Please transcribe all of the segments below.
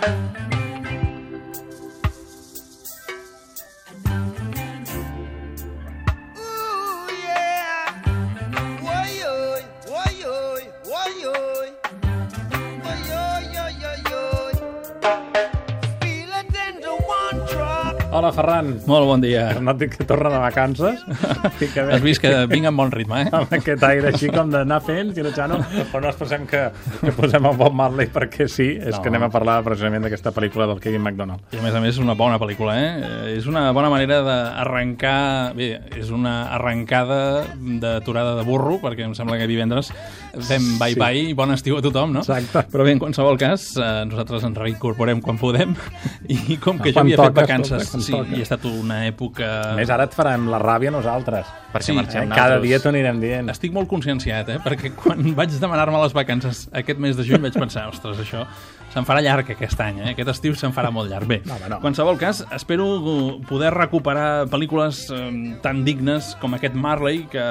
Thank you. Hola, Ferran. Molt bon dia. Dic que torna de vacances. Que Has vist que vinc amb bon ritme, eh? amb aquest aire així com d'anar fent, Xano, però no ens pensem que, que posem el Bob Marley perquè sí, és No. que anem a parlar precisament d'aquesta pel·lícula del Kevin McDonald. I a més a més és una bona pel·lícula, eh? És una bona manera d'arrencar... Bé, és una arrencada d'aturada de burro, perquè em sembla que divendres fem bye-bye i bon estiu a tothom, no? Exacte. Però bé, en qualsevol cas, eh, nosaltres ens reincorporem quan podem i com que jo havia fet toca, vacances, sí, toca. i ha estat una època... A més, ara et farem la ràbia nosaltres. Perquè sí, marxem eh? Cada dia t'ho anirem dient. Estic molt conscienciat, eh? perquè quan vaig demanar-me les vacances aquest mes de juny vaig pensar, ostres, això se'n farà llarg aquest any, eh? aquest estiu se'n farà molt llarg. Bé, No, no. qualsevol cas, espero poder recuperar pel·lícules eh, tan dignes com aquest Marley, que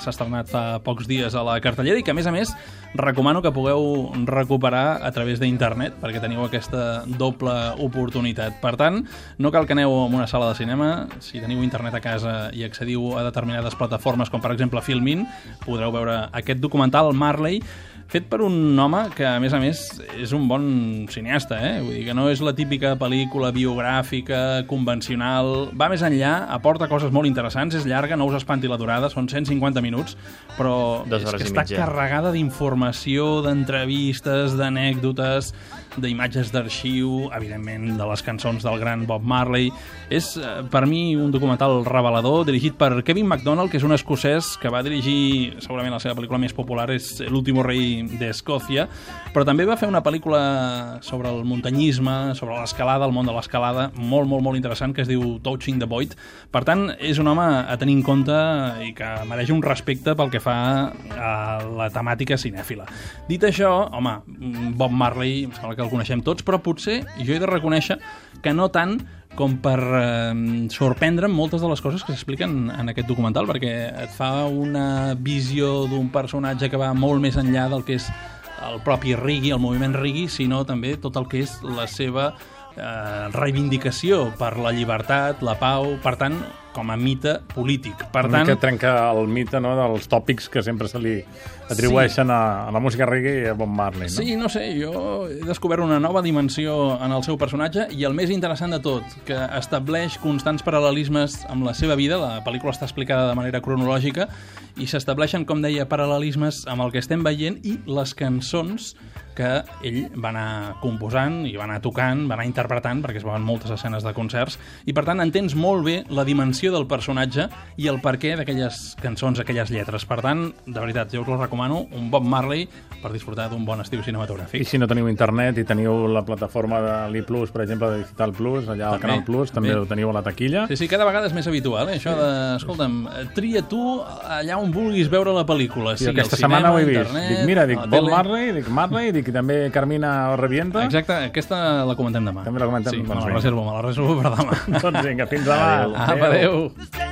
s'ha estrenat fa pocs dies a la cartellera i que, a més a més, recomano que pugueu recuperar a través d'internet, perquè teniu aquesta doble oportunitat. Per tant, no cal que aneu a una sala de cinema, si teniu internet a casa i accediu a determinades plataformes, com per exemple Filmin, podreu veure aquest documental Marley, fet per un home que, a més a més, és un bon cineasta, eh? Vull dir que no és la típica pel·lícula biogràfica, convencional, va més enllà, aporta coses molt interessants, és llarga, no us espanti la durada, són 150 minuts, però és que està mitja. carregada d'informació, d'entrevistes, d'anècdotes, d'imatges d'arxiu, evidentment, de les cançons del gran Bob Marley. És, eh, per mi, un documental revelador, dirigit per Kevin MacDonald, que és un escocès que va dirigir, segurament la seva pel·lícula més popular és L'último rei d'Escòcia, però també va fer una pel·lícula sobre el muntanyisme, sobre l'escalada, el món de l'escalada, molt, molt, molt interessant, que es diu Touching the Void. Per tant, és un home a tenir en compte i que mereix un respecte pel que fa a la temàtica cinèfila. Dit això, home, Bob Marley, em sembla que el coneixem tots, però potser jo he de reconèixer que no tant com per eh, sorprendre'm moltes de les coses que s'expliquen en aquest documental, perquè et fa una visió d'un personatge que va molt més enllà del que és el propi reggae, el moviment reggae, sinó també tot el que és la seva eh, reivindicació per la llibertat, la pau, per tant, com a mite polític. Per Una tant, mica trenca el mite no, dels tòpics que sempre se li atribueixen a, a la música reggae i a Bob Marley. No? Sí, no sé, jo he descobert una nova dimensió en el seu personatge i el més interessant de tot, que estableix constants paral·lelismes amb la seva vida, la pel·lícula està explicada de manera cronològica, i s'estableixen, com deia, paral·lelismes amb el que estem veient i les cançons que ell va anar composant i va anar tocant, va anar interpretant, perquè es veuen moltes escenes de concerts, i per tant entens molt bé la dimensió del personatge i el perquè d'aquelles cançons, aquelles lletres. Per tant, de veritat, jo us la recomano, un Bob Marley per disfrutar d'un bon estiu I cinematogràfic. si no teniu internet i teniu la plataforma de l'I+, per exemple, de Digital Plus, allà al Canal Plus, també també. ho teniu a la taquilla. Sí, sí, cada vegada és més habitual, eh? això de, escolta'm, tria tu allà on vulguis veure la pel·lícula. Sí, sigui aquesta cinema, setmana ho he vist. internet, Dic, mira, dic la Bob tele. Marley, dic Marley, dic també Carmina Revienta. Exacte, aquesta la comentem demà. També la comentem, Sí, me doncs la vinga. reservo, me la reservo per demà. Doncs vinga, fins demà. Apa, adéu. Stand